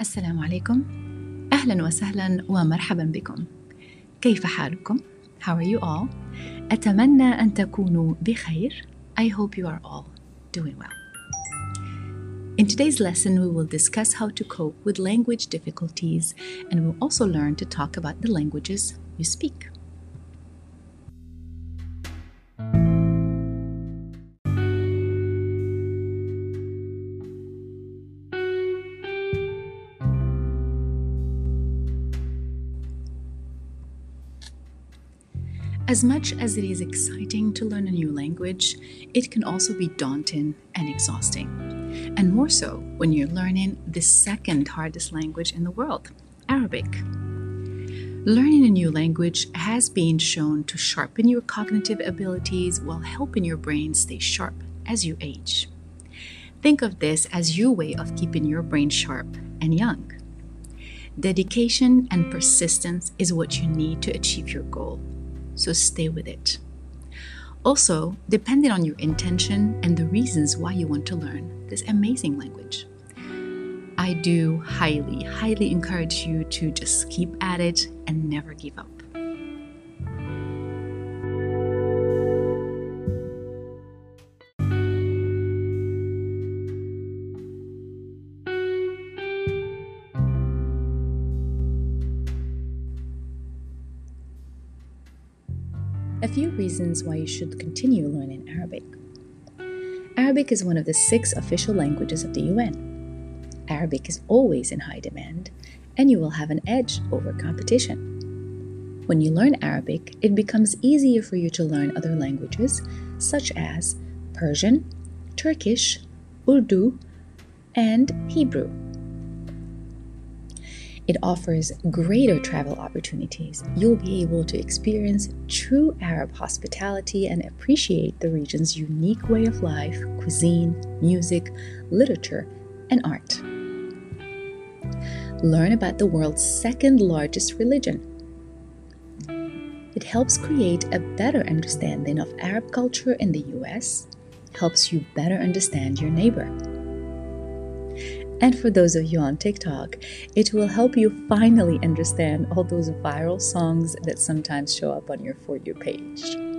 السلام عليكم أهلا وسهلا ومرحبا بكم كيف حالكم؟ How are you all? أتمنى أن تكونوا بخير I hope you are all doing well In today's lesson, we will discuss how to cope with language difficulties and we'll also learn to talk about the languages you speak. As much as it is exciting to learn a new language, it can also be daunting and exhausting. And more so when you're learning the second hardest language in the world, Arabic. Learning a new language has been shown to sharpen your cognitive abilities while helping your brain stay sharp as you age. Think of this as your way of keeping your brain sharp and young. Dedication and persistence is what you need to achieve your goal so stay with it. Also, depending on your intention and the reasons why you want to learn this amazing language. I do highly, highly encourage you to just keep at it and never give up. A few reasons why you should continue learning Arabic. Arabic is one of the six official languages of the UN. Arabic is always in high demand, and you will have an edge over competition. When you learn Arabic, it becomes easier for you to learn other languages such as Persian, Turkish, Urdu, and Hebrew. It offers greater travel opportunities. You'll be able to experience true Arab hospitality and appreciate the region's unique way of life, cuisine, music, literature, and art. Learn about the world's second largest religion. It helps create a better understanding of Arab culture in the US, helps you better understand your neighbor and for those of you on TikTok, it will help you finally understand all those viral songs that sometimes show up on your For You page.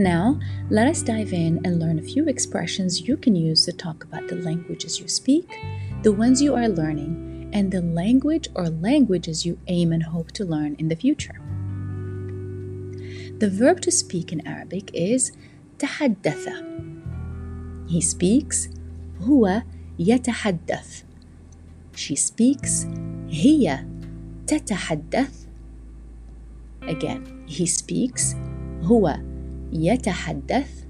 Now, let us dive in and learn a few expressions you can use to talk about the languages you speak, the ones you are learning, and the language or languages you aim and hope to learn in the future. The verb to speak in Arabic is تحدث. He speaks هو يتحدث. She speaks هي تتحدث. Again, he speaks هو يتحدث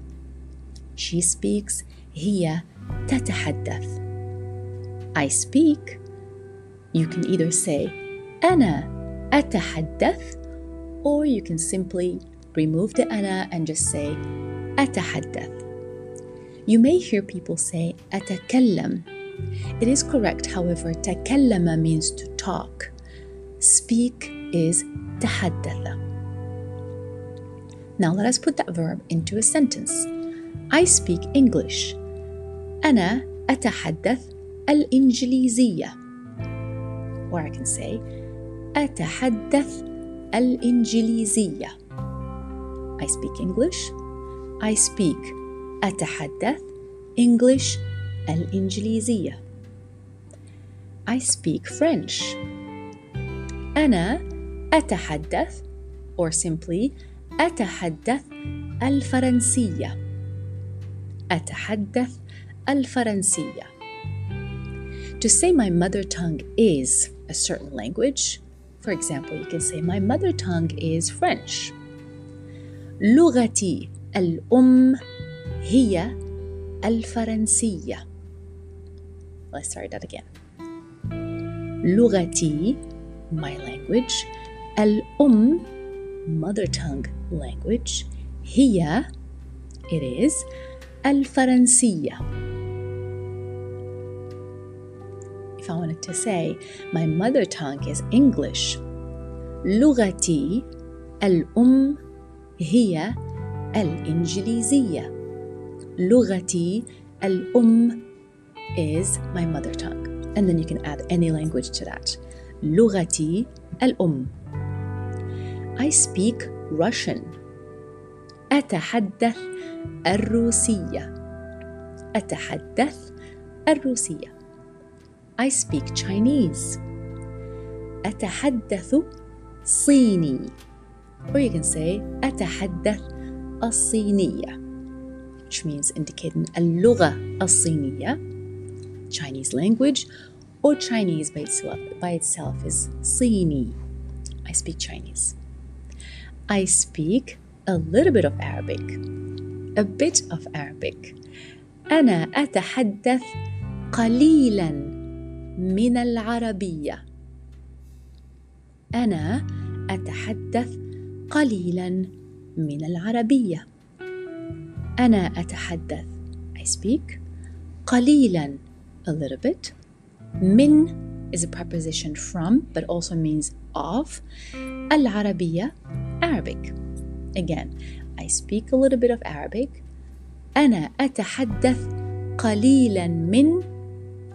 she speaks هي تتحدث I speak you can either say أنا أتحدث or you can simply remove the أنا and just say أتحدث You may hear people say أتكلم It is correct however تكلم means to talk Speak is تحدث now let us put that verb into a sentence. I speak English. أنا أتحدث الإنجليزية. Or I can say أتحدث الإنجليزية. I speak English. I speak أتحدث English الإنجليزية. I speak French. أنا أتحدث or simply أتحدث الفرنسية أتحدث الفرنسية To say my mother tongue is a certain language, for example, you can say my mother tongue is French. لغتي الأم هي الفرنسية. Let's start that again. لغتي my language الأم mother tongue language هي it is الفرنسية If I wanted to say my mother tongue is English لغتي الأم هي الإنجليزية لغتي الأم is my mother tongue and then you can add any language to that لغتي الأم I speak Russian أتحدث الروسية أتحدث الروسية I speak Chinese أتحدث صيني or you can say أتحدث الصينية which means indicating اللغة الصينية Chinese language or Chinese by itself, by itself is صيني I speak Chinese I speak a little bit of Arabic a bit of Arabic أنا أتحدث قليلا من العربية أنا أتحدث قليلا من العربية أنا أتحدث I speak قليلا a little bit من is a preposition from but also means of العربية Arabic again I speak a little bit of Arabic أنا أتحدث قليلا من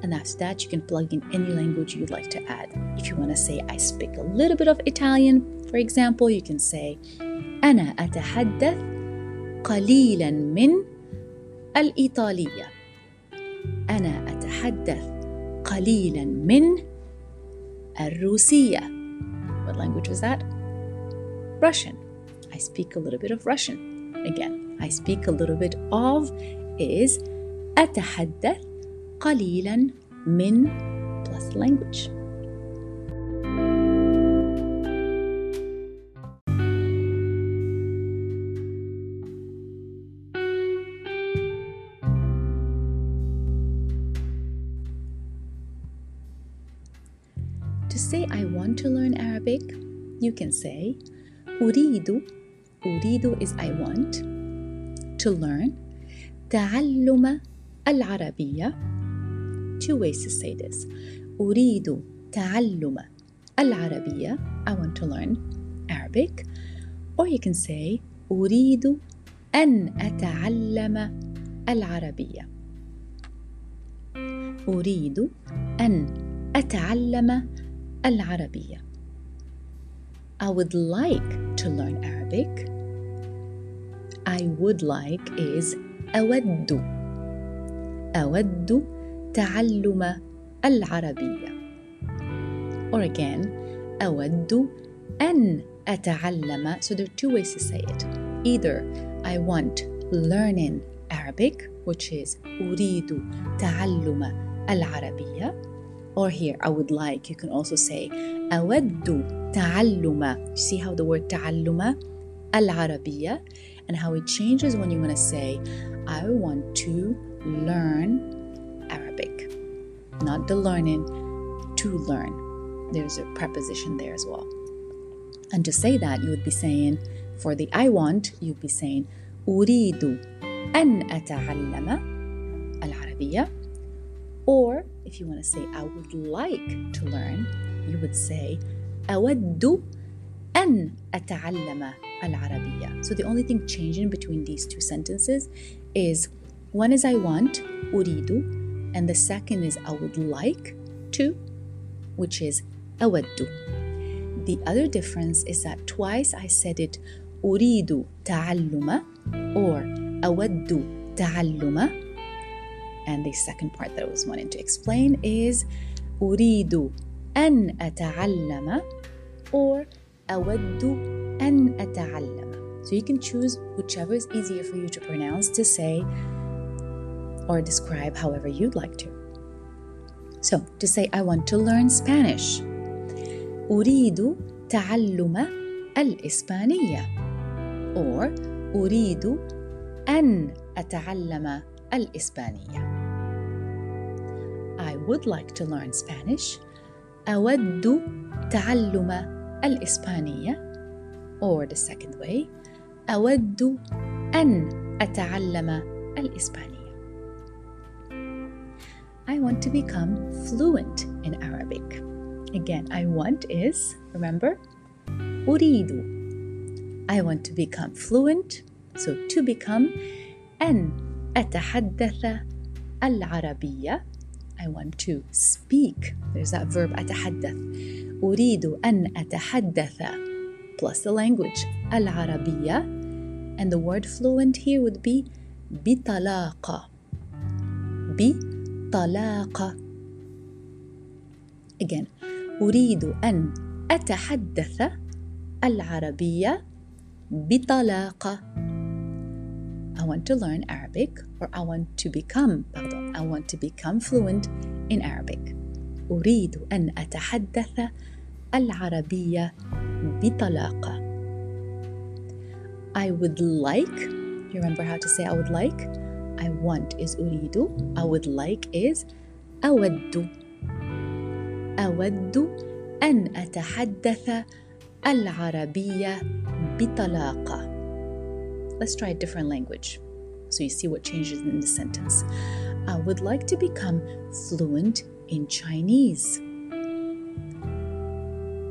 and after that you can plug in any language you'd like to add if you want to say I speak a little bit of Italian for example you can say أنا أتحدث قليلا من الإيطالية أنا أتحدث قليلا من الروسية What language was that? Russian. I speak a little bit of Russian. Again, I speak a little bit of is أتحدث قليلا من plus language. To say I want to learn Arabic, you can say أريد أريد is I want to learn تعلم العربية two ways to say this أريد تعلم العربية I want to learn Arabic or you can say أريد أن أتعلم العربية أريد أن أتعلم العربية I would like to learn Arabic I would like is أود أود تعلم العربية or again أود أن أتعلم so there are two ways to say it either I want learning Arabic which is أريد تعلم العربية or here I would like you can also say أود تعلم you see how the word تعلم العربية and how it changes when you want to say I want to learn Arabic not the learning to learn there's a preposition there as well and to say that you would be saying for the I want you'd be saying أريد أن أتعلم العربية or if you want to say I would like to learn you would say أود أن أتعلم العربية so the only thing changing between these two sentences is one is I want أريد and the second is I would like to which is أود the other difference is that twice I said it أريد تعلم or أود تعلم and the second part that I was wanting to explain is أريد أن أتعلم or أود أن أتعلم so you can choose whichever is easier for you to pronounce to say or describe however you'd like to so to say I want to learn Spanish أريد تعلم الإسبانية or أريد أن أتعلم الإسبانية I would like to learn Spanish أود تعلم الإسبانية or the second way أود أن أتعلم الإسبانية I want to become fluent in Arabic. Again, I want is, remember, أريد. I want to become fluent. So to become أن أتحدث العربية. I want to speak. There's that verb أتحدث. أريد أن أتحدث plus the language العربية. And the word fluent here would be بطلاقة. بطلاقة. Again, أريد أن أتحدث العربية بطلاقة. I want to learn Arabic or I want to become pardon, I want to become fluent in Arabic. أريد أن أتحدث العربية بطلاقة. I would like, you remember how to say I would like? I want is أريد, I would like is أود. أود أن أتحدث العربية بطلاقة. Let's try a different language so you see what changes in the sentence. I would like to become fluent in Chinese.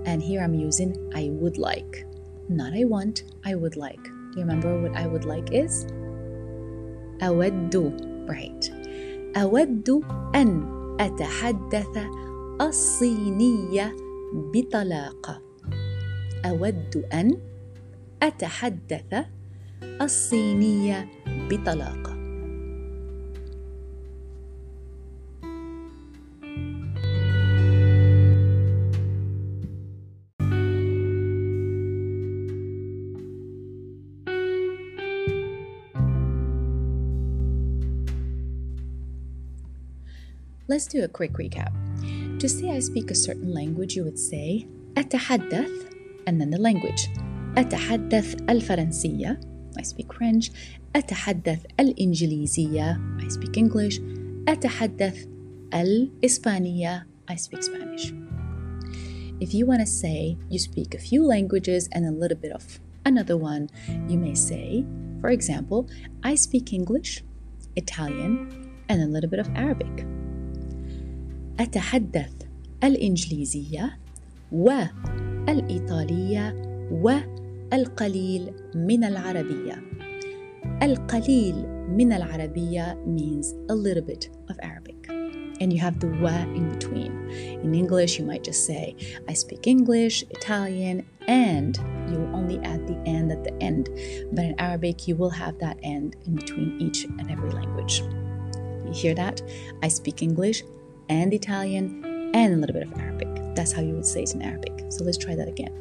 And here I'm using I would like, not I want, I would like. You remember what I would like is? أود right. أود أن أتحدث الصينية بطلاقة. أود أن أتحدث الصينية بطلاقة. Let's do a quick recap. To say I speak a certain language, you would say أتحدث and then the language. أتحدث الفرنسية I speak French. أتحدث الإنجليزية I speak English. أتحدث الإسبانية I speak Spanish. If you want to say you speak a few languages and a little bit of another one, you may say, for example, I speak English, Italian, and a little bit of Arabic. أتحدث الإنجليزية والإيطالية والقليل من العربية. القليل من العربية means a little bit of Arabic. And you have the wa in between. In English, you might just say, I speak English, Italian, and you will only add the and at the end. But in Arabic, you will have that and in between each and every language. You hear that? I speak English, and Italian and a little bit of Arabic. That's how you would say it in Arabic. So let's try that again.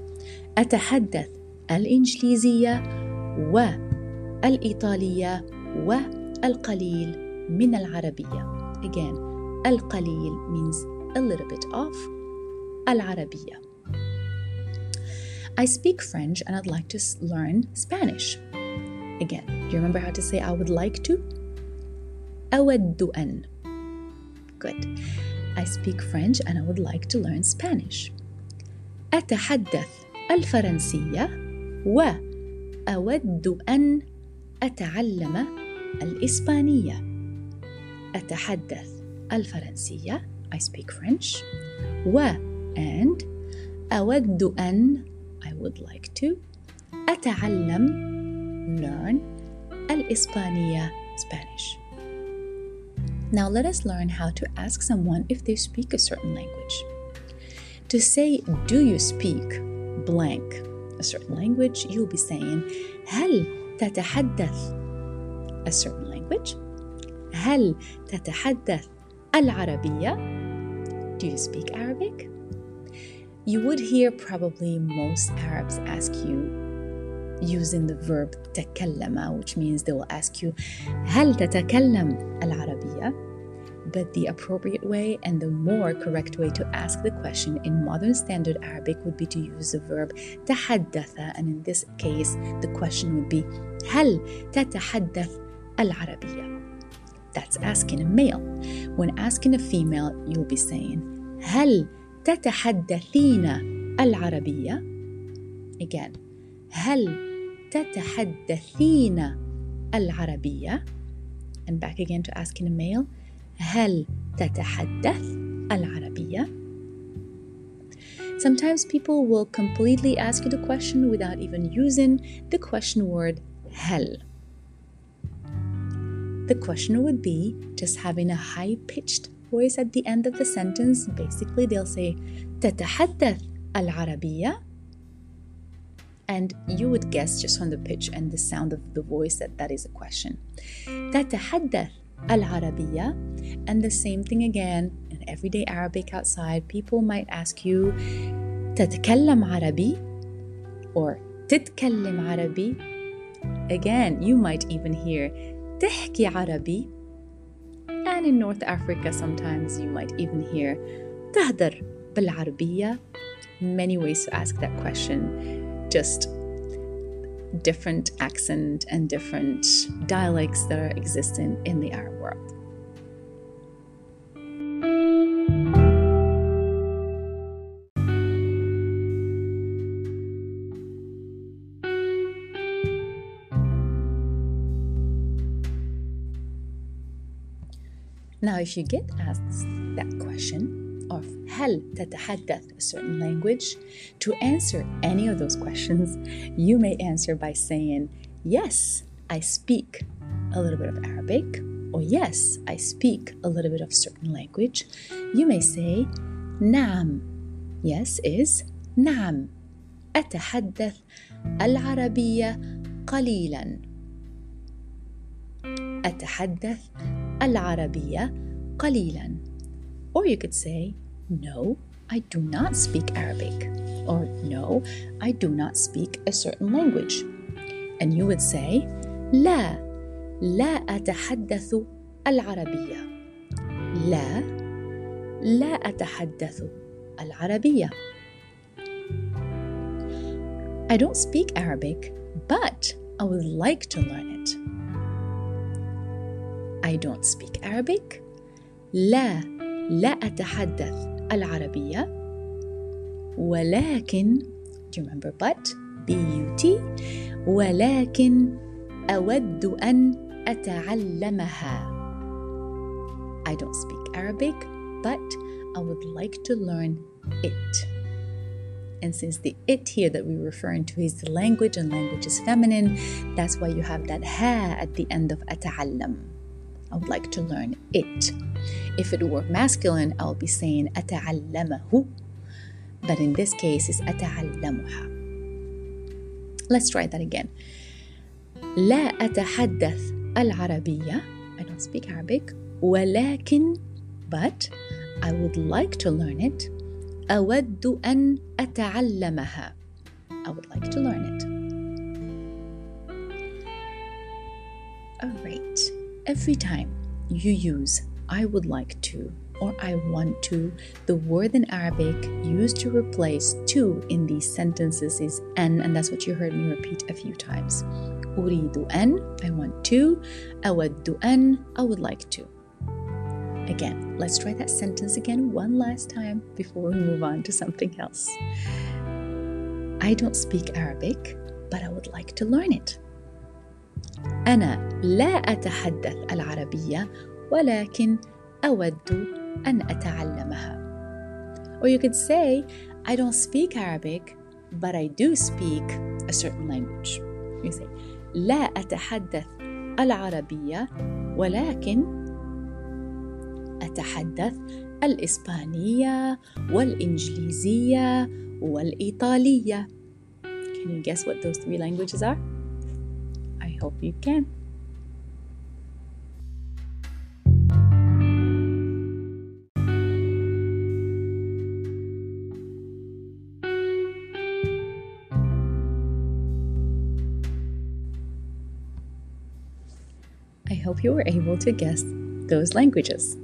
أتحدث الإنجليزية والإيطالية والقليل من العربية. Again, القليل means a little bit of العربية. I speak French and I'd like to learn Spanish. Again, do you remember how to say I would like to? أود أن Good. I speak French and I would like to learn Spanish. أتحدث الفرنسية وأود أن أتعلم الإسبانية. أتحدث الفرنسية I speak French و and أود أن I would like to أتعلم learn الإسبانية Spanish. Now let us learn how to ask someone if they speak a certain language. To say, Do you speak blank a certain language, you'll be saying, هل تتحدث a certain language? هل تتحدث العربية? Do you speak Arabic? You would hear probably most Arabs ask you using the verb تكلم which means they will ask you هل تتكلم العربية? But the appropriate way and the more correct way to ask the question in modern standard Arabic would be to use the verb تحدث and in this case the question would be هل تتحدث العربية? That's asking a male. When asking a female, you'll be saying هل تتحدثين العربية? Again, هل تتحدثين العربية؟ And back again to asking a male هل تتحدث العربية؟ Sometimes people will completely ask you the question without even using the question word hell. The question would be just having a high pitched voice at the end of the sentence. Basically, they'll say تتحدث العربية and you would guess just from the pitch and the sound of the voice that that is a question. تتحدث العربية and the same thing again in everyday Arabic outside people might ask you تتكلم عربي or تتكلم عربي again you might even hear تحكي عربي and in North Africa sometimes you might even hear تهدر بالعربية many ways to ask that question just different accent and different dialects that are existent in the Arab world. Now, if you get asked that question, of هل تتحدث a certain language? To answer any of those questions, you may answer by saying, Yes, I speak a little bit of Arabic, or Yes, I speak a little bit of certain language. You may say, نعم. Yes is نعم. أتحدث العربية قليلا. أتحدث العربية قليلا. Or you could say, No, I do not speak Arabic. Or No, I do not speak a certain language. And you would say, لا لا أتحدث العربية. لا لا أتحدث العربية. I don't speak Arabic, but I would like to learn it. I don't speak Arabic. لا لا أتحدث العربية ولكن do you remember but B-U-T ولكن أود أن أتعلمها I don't speak Arabic but I would like to learn it and since the it here that we're referring to is the language and language is feminine that's why you have that ha at the end of أتعلم I would like to learn it. If it were masculine, I would be saying أتعلمه. But in this case, it's أتعلمها. Let's try that again. لا أتحدث العربية. I don't speak Arabic. ولكن but I would like to learn it. أود أن أتعلمها. I would like to learn it. Every time you use I would like to or I want to, the word in Arabic used to replace to in these sentences is an, and that's what you heard me repeat a few times. Uridu an, I want to, awaddu an, I would like to. Again, let's try that sentence again one last time before we move on to something else. I don't speak Arabic, but I would like to learn it. أنا لا أتحدث العربية ولكن أود أن أتعلمها. Or you could say, I don't speak Arabic, but I do speak a certain language. You say, لا أتحدث العربية ولكن أتحدث الإسبانية والإنجليزية والإيطالية. Can you guess what those three languages are? I hope you can. I hope you were able to guess those languages.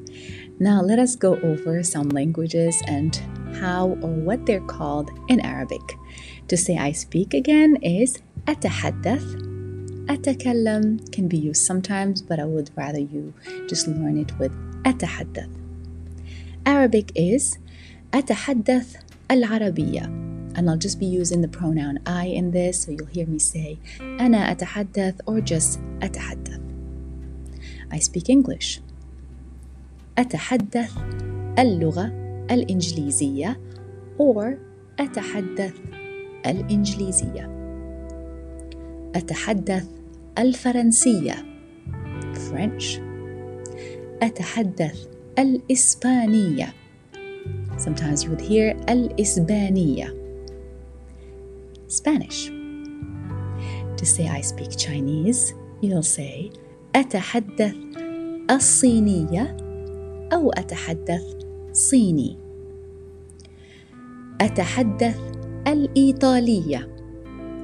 Now, let us go over some languages and how or what they're called in Arabic. To say I speak again is أتحدث أتكلم can be used sometimes, but I would rather you just learn it with أتحدث. Arabic is أتحدث العربية. And I'll just be using the pronoun I in this, so you'll hear me say أنا أتحدث or just أتحدث. I speak English. أتحدث اللغة الإنجليزية or أتحدث الإنجليزية أتحدث الفرنسية French أتحدث الإسبانية Sometimes you would hear الإسبانية Spanish To say I speak Chinese you'll say أتحدث الصينية أو أتحدث صيني أتحدث الإيطالية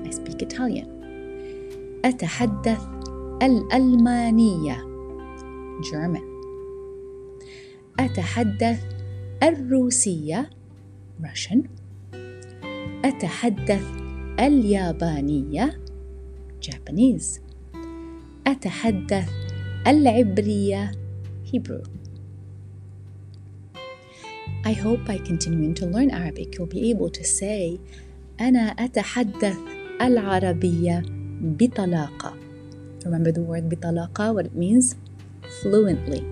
I speak Italian أتحدث الألمانية German أتحدث الروسية Russian أتحدث اليابانية Japanese أتحدث العبرية Hebrew I hope by continuing to learn Arabic you'll be able to say أنا أتحدث العربية بطلاقة Remember the word بطلاقة, what it means? Fluently.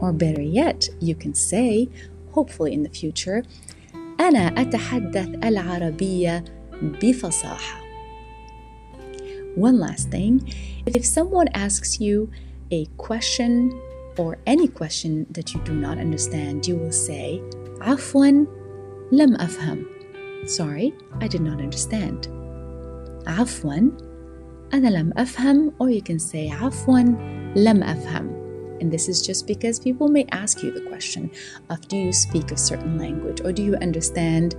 Or better yet, you can say, hopefully in the future, أنا أتحدث العربية بفصاحة. One last thing, if someone asks you a question or any question that you do not understand, you will say, عفوا لم أفهم. Sorry, I did not understand. عفوا أنا لم أفهم or you can say عفوا لم أفهم and this is just because people may ask you the question of do you speak a certain language or do you understand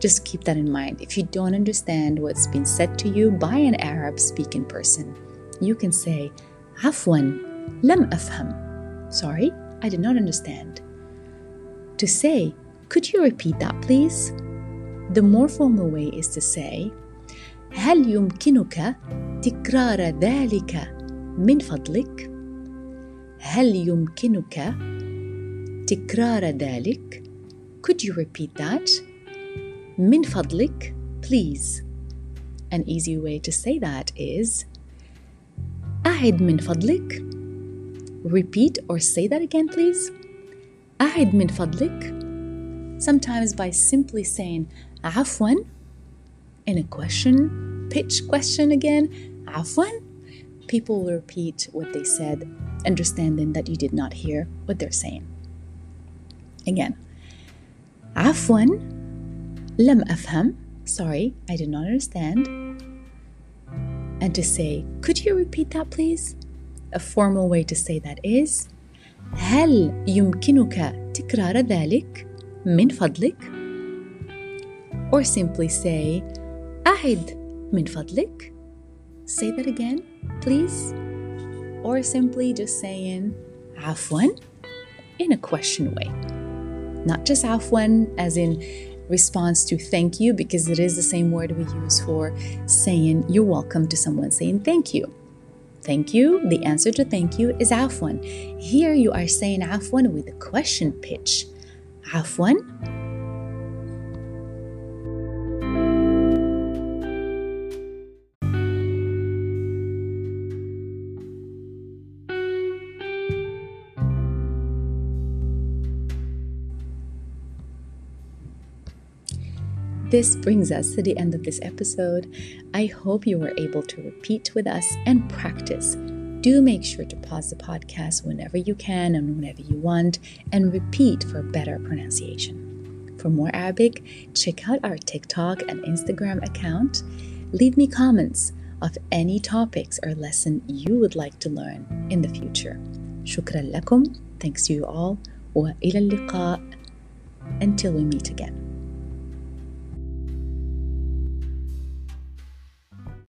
just keep that in mind if you don't understand what's been said to you by an Arab speaking person you can say عفوا لم أفهم sorry I did not understand to say could you repeat that please the more formal way is to say هل يمكنك تكرار ذلك من فضلك هل يمكنك تكرار ذلك could you repeat that من فضلك please an easy way to say that is أعد من فضلك repeat or say that again please أعد من فضلك sometimes by simply saying عفوا in a question, pitch question again, afwan, people will repeat what they said, understanding that you did not hear what they're saying. Again, afwan, lam afham, sorry, I did not understand. And to say, could you repeat that please? A formal way to say that is, هل يمكنك تكرار ذلك من فضلك? Or simply say, أعد من فضلك Say that again, please. Or simply just saying عفوا in a question way. Not just عفوا as in response to thank you, because it is the same word we use for saying you're welcome to someone saying thank you. Thank you, the answer to thank you is عفوا. Here you are saying عفوا with a question pitch. عفوا This brings us to the end of this episode. I hope you were able to repeat with us and practice. Do make sure to pause the podcast whenever you can and whenever you want and repeat for better pronunciation. For more Arabic, check out our TikTok and Instagram account. Leave me comments of any topics or lesson you would like to learn in the future. Shukran lakum. Thanks to you all. وإلى اللقاء until we meet again.